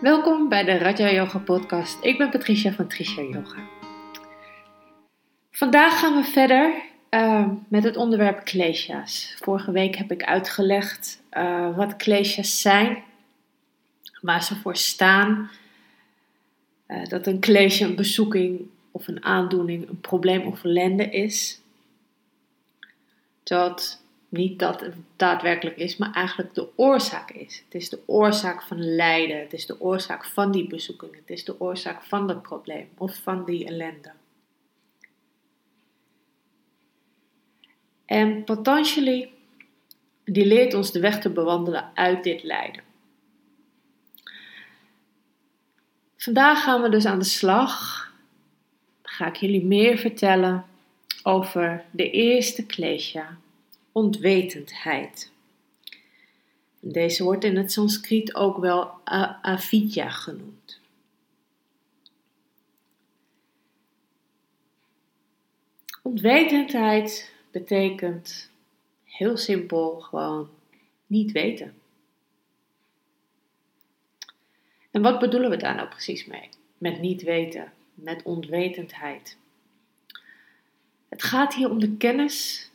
Welkom bij de Raja Yoga Podcast. Ik ben Patricia van Tricia Yoga. Vandaag gaan we verder uh, met het onderwerp klesha's. Vorige week heb ik uitgelegd uh, wat klesha's zijn, waar ze voor staan. Uh, dat een klesje een bezoeking of een aandoening, een probleem of ellende is. Dat niet dat het daadwerkelijk is, maar eigenlijk de oorzaak is. Het is de oorzaak van lijden. Het is de oorzaak van die bezoeking. Het is de oorzaak van dat probleem of van die ellende. En Patanjali, die leert ons de weg te bewandelen uit dit lijden. Vandaag gaan we dus aan de slag. Ga ik jullie meer vertellen over de eerste klesha ontwetendheid. Deze wordt in het Sanskriet ook wel avidya genoemd. Ontwetendheid betekent heel simpel gewoon niet weten. En wat bedoelen we daar nou precies mee? Met niet weten, met onwetendheid. Het gaat hier om de kennis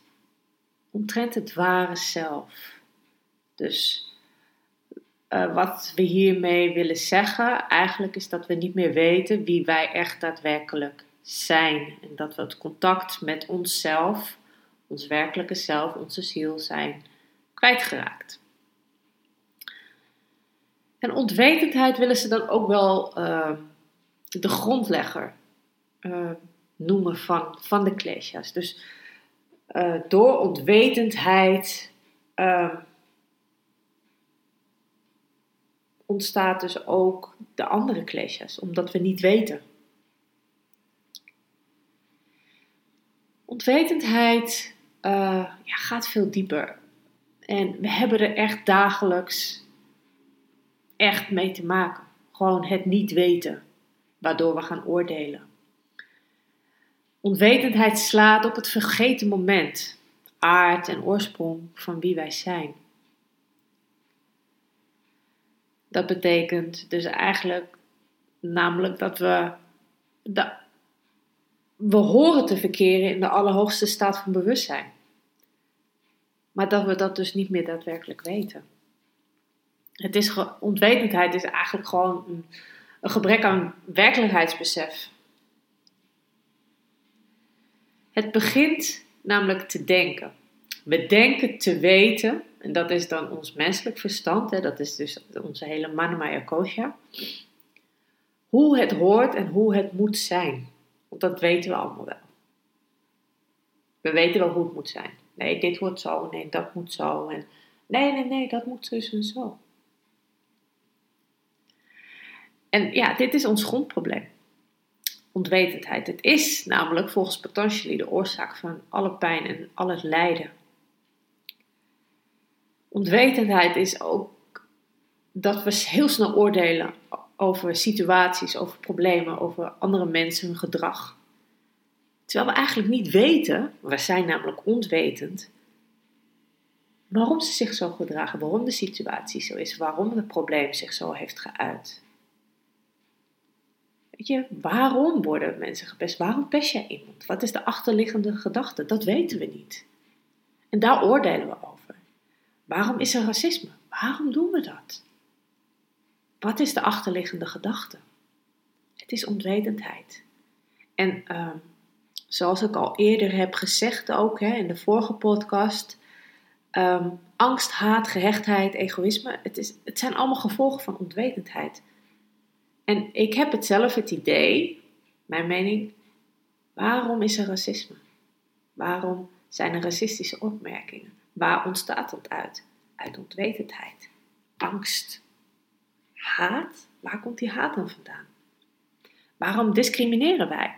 omtrent het ware zelf. Dus uh, wat we hiermee willen zeggen, eigenlijk is dat we niet meer weten wie wij echt daadwerkelijk zijn. En dat we het contact met onszelf, ons werkelijke zelf, onze ziel zijn kwijtgeraakt. En ontwetendheid willen ze dan ook wel uh, de grondlegger uh, noemen van, van de klesha's. Dus uh, door ontwetendheid uh, ontstaat dus ook de andere klesjes, omdat we niet weten. Ontwetendheid uh, ja, gaat veel dieper. En we hebben er echt dagelijks echt mee te maken. Gewoon het niet weten, waardoor we gaan oordelen. Onwetendheid slaat op het vergeten moment, aard en oorsprong van wie wij zijn. Dat betekent dus eigenlijk namelijk dat we, we horen te verkeren in de allerhoogste staat van bewustzijn. Maar dat we dat dus niet meer daadwerkelijk weten. Het is, onwetendheid is eigenlijk gewoon een gebrek aan werkelijkheidsbesef. Het begint namelijk te denken. We denken te weten, en dat is dan ons menselijk verstand, hè, dat is dus onze hele Manamaya Kosha. Hoe het hoort en hoe het moet zijn. Want dat weten we allemaal wel. We weten wel hoe het moet zijn. Nee, dit wordt zo, nee, dat moet zo. En nee, nee, nee, dat moet dus en zo. En ja, dit is ons grondprobleem onwetendheid. Het is namelijk volgens Patanjali de oorzaak van alle pijn en al het lijden. Onwetendheid is ook dat we heel snel oordelen over situaties, over problemen, over andere mensen, hun gedrag. Terwijl we eigenlijk niet weten, we zijn namelijk onwetend, waarom ze zich zo gedragen, waarom de situatie zo is, waarom het probleem zich zo heeft geuit. Weet je, waarom worden mensen gepest? Waarom pest jij iemand? Wat is de achterliggende gedachte? Dat weten we niet. En daar oordelen we over. Waarom is er racisme? Waarom doen we dat? Wat is de achterliggende gedachte? Het is onwetendheid. En uh, zoals ik al eerder heb gezegd, ook hè, in de vorige podcast, um, angst, haat, gehechtheid, egoïsme, het, is, het zijn allemaal gevolgen van onwetendheid. En ik heb het zelf het idee, mijn mening, waarom is er racisme? Waarom zijn er racistische opmerkingen? Waar ontstaat dat uit? Uit onwetendheid, angst, haat. Waar komt die haat dan vandaan? Waarom discrimineren wij?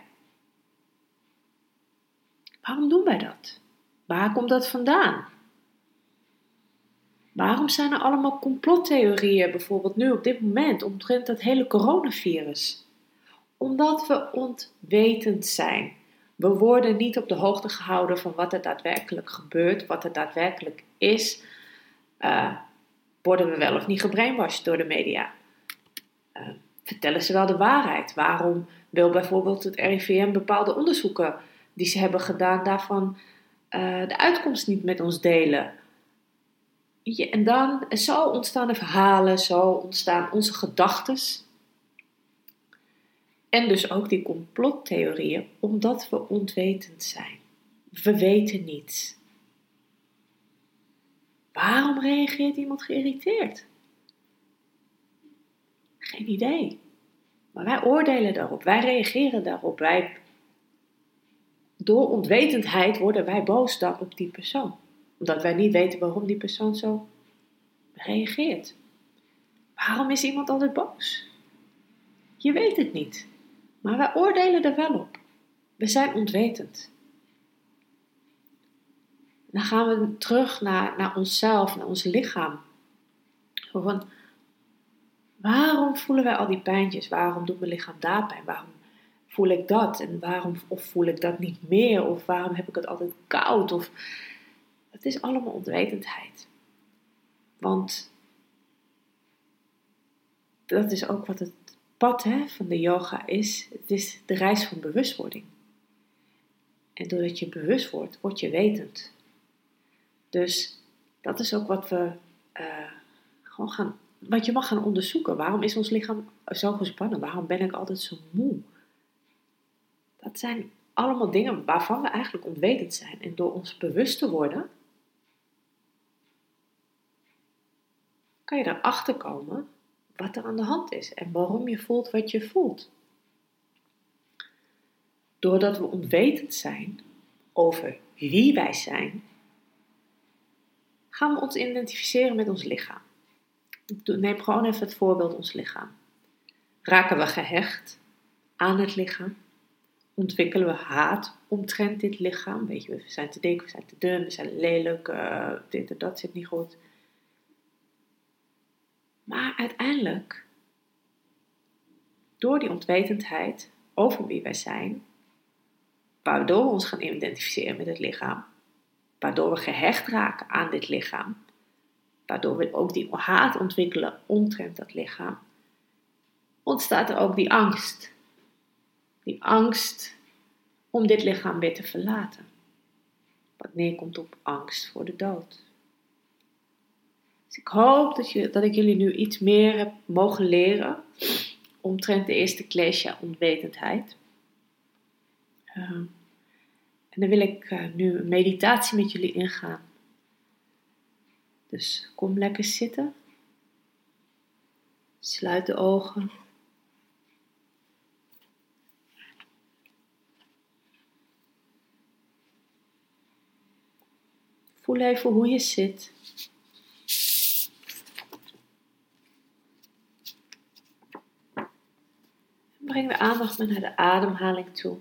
Waarom doen wij dat? Waar komt dat vandaan? Waarom zijn er allemaal complottheorieën, bijvoorbeeld nu op dit moment, omtrent dat hele coronavirus? Omdat we ontwetend zijn. We worden niet op de hoogte gehouden van wat er daadwerkelijk gebeurt, wat er daadwerkelijk is. Uh, worden we wel of niet gebrainwashed door de media? Uh, vertellen ze wel de waarheid? Waarom wil bijvoorbeeld het RIVM bepaalde onderzoeken die ze hebben gedaan daarvan uh, de uitkomst niet met ons delen? En dan, zo ontstaan de verhalen, zo ontstaan onze gedachten. En dus ook die complottheorieën, omdat we ontwetend zijn. We weten niets. Waarom reageert iemand geïrriteerd? Geen idee. Maar wij oordelen daarop, wij reageren daarop. Wij, door onwetendheid worden wij boos dan op die persoon. Omdat wij niet weten waarom die persoon zo reageert. Waarom is iemand altijd boos? Je weet het niet. Maar wij oordelen er wel op. We zijn ontwetend. Dan gaan we terug naar, naar onszelf, naar ons lichaam. Van, waarom voelen wij al die pijntjes? Waarom doet mijn lichaam daar pijn? Waarom voel ik dat? En waarom of voel ik dat niet meer? Of waarom heb ik het altijd koud? Of, het is allemaal onwetendheid. Want dat is ook wat het pad hè, van de yoga is. Het is de reis van bewustwording. En doordat je bewust wordt, word je wetend. Dus dat is ook wat we uh, gewoon gaan, wat je mag gaan onderzoeken. Waarom is ons lichaam zo gespannen? Waarom ben ik altijd zo moe? Dat zijn allemaal dingen waarvan we eigenlijk onwetend zijn. En door ons bewust te worden, kan je erachter komen wat er aan de hand is en waarom je voelt wat je voelt. Doordat we onwetend zijn over wie wij zijn, gaan we ons identificeren met ons lichaam. Neem gewoon even het voorbeeld ons lichaam. Raken we gehecht aan het lichaam? Ontwikkelen we haat omtrent dit lichaam? Weet je, we zijn te dik, we zijn te dun, we zijn lelijk, uh, dit en dat zit niet goed. Maar uiteindelijk, door die ontwetendheid over wie wij zijn, waardoor we ons gaan identificeren met het lichaam, waardoor we gehecht raken aan dit lichaam, waardoor we ook die haat ontwikkelen omtrent dat lichaam, ontstaat er ook die angst. Die angst om dit lichaam weer te verlaten. Wat neerkomt op angst voor de dood. Ik hoop dat, je, dat ik jullie nu iets meer heb mogen leren omtrent de eerste clash, onwetendheid. Uh, en dan wil ik uh, nu een meditatie met jullie ingaan. Dus kom lekker zitten. Sluit de ogen. Voel even hoe je zit. Breng de aandacht naar de ademhaling toe.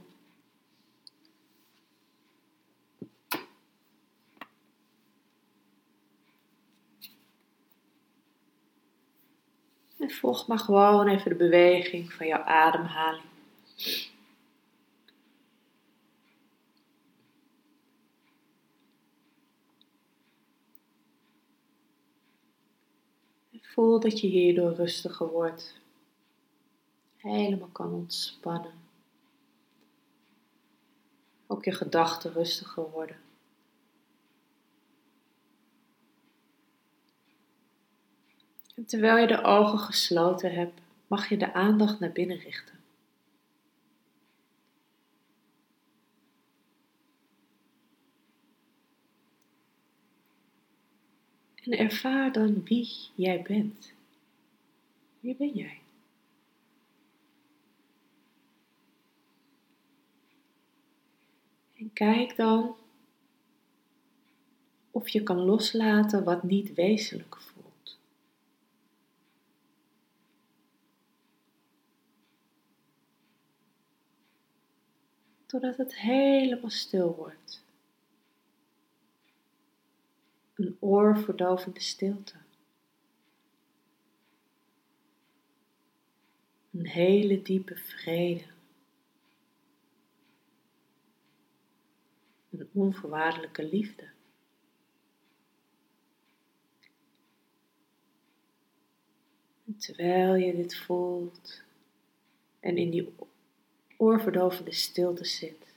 En volg maar gewoon even de beweging van jouw ademhaling. Voel dat je hierdoor rustiger wordt. Helemaal kan ontspannen. Ook je gedachten rustiger worden. En terwijl je de ogen gesloten hebt, mag je de aandacht naar binnen richten. En ervaar dan wie jij bent. Wie ben jij? En kijk dan of je kan loslaten wat niet wezenlijk voelt. totdat het helemaal stil wordt. Een oorverdovende stilte. Een hele diepe vrede. Een onvoorwaardelijke liefde. Terwijl je dit voelt, en in die oorverdovende stilte zit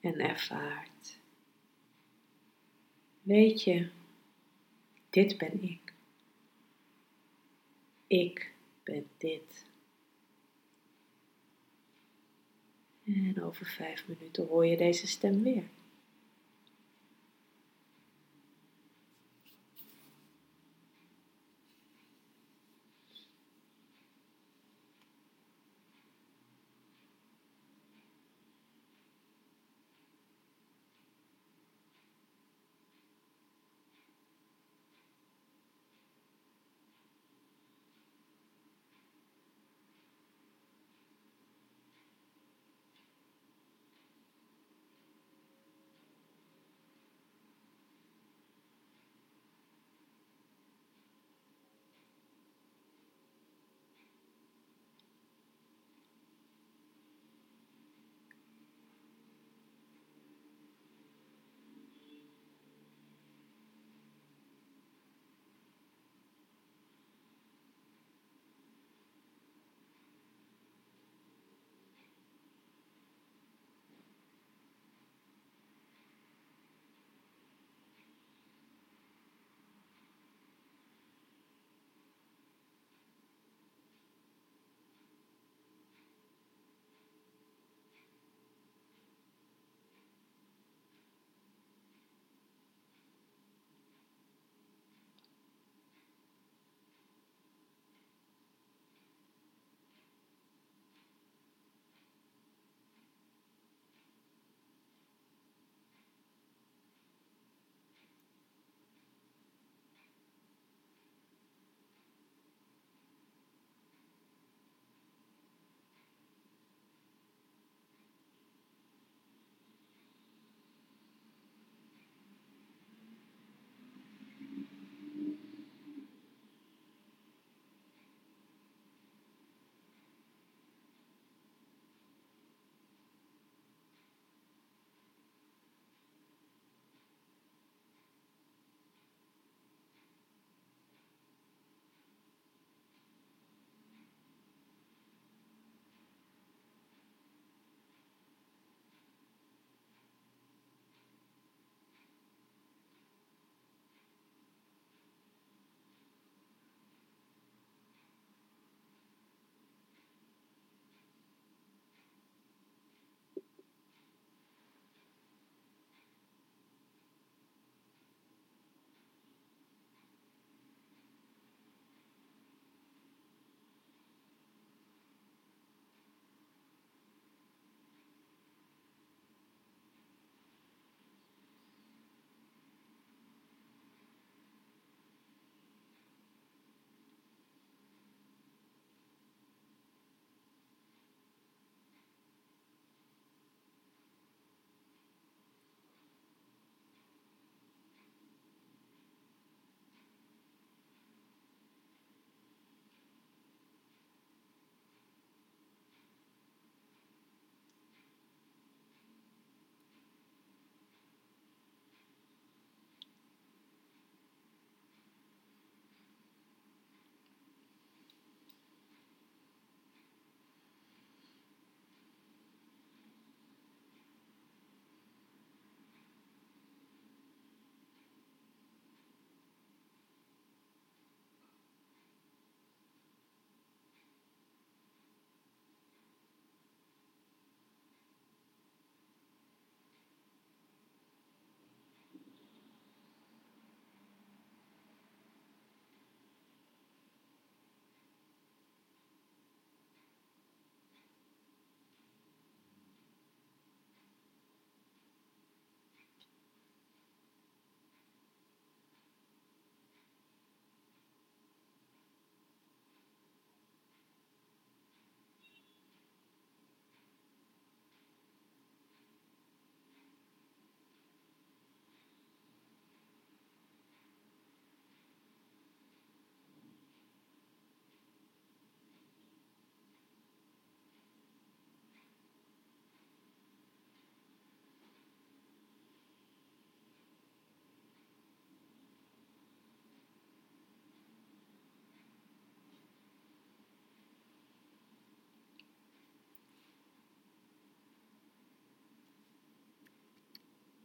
en ervaart. Weet je, dit ben ik. Ik ben dit. En over vijf minuten hoor je deze stem weer.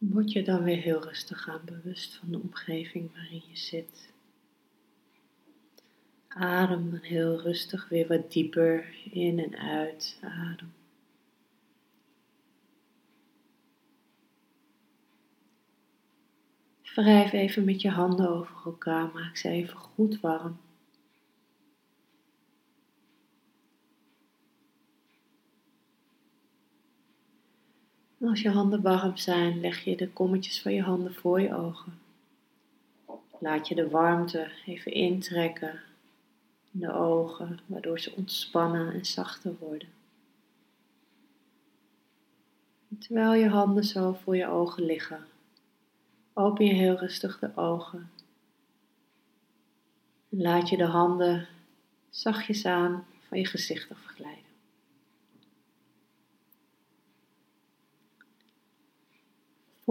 Word je dan weer heel rustig aan bewust van de omgeving waarin je zit. Adem dan heel rustig weer wat dieper in en uit. Adem. Wrijf even met je handen over elkaar, maak ze even goed warm. Als je handen warm zijn, leg je de kommetjes van je handen voor je ogen. Laat je de warmte even intrekken in de ogen, waardoor ze ontspannen en zachter worden. terwijl je handen zo voor je ogen liggen, open je heel rustig de ogen. En laat je de handen zachtjes aan van je gezicht afglijden.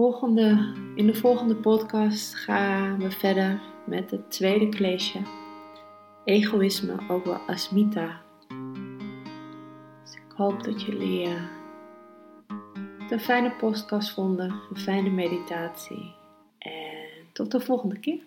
Volgende, in de volgende podcast gaan we verder met het tweede kleesje. Egoïsme over Asmita. Dus ik hoop dat jullie uh, het een fijne podcast vonden, een fijne meditatie. En tot de volgende keer.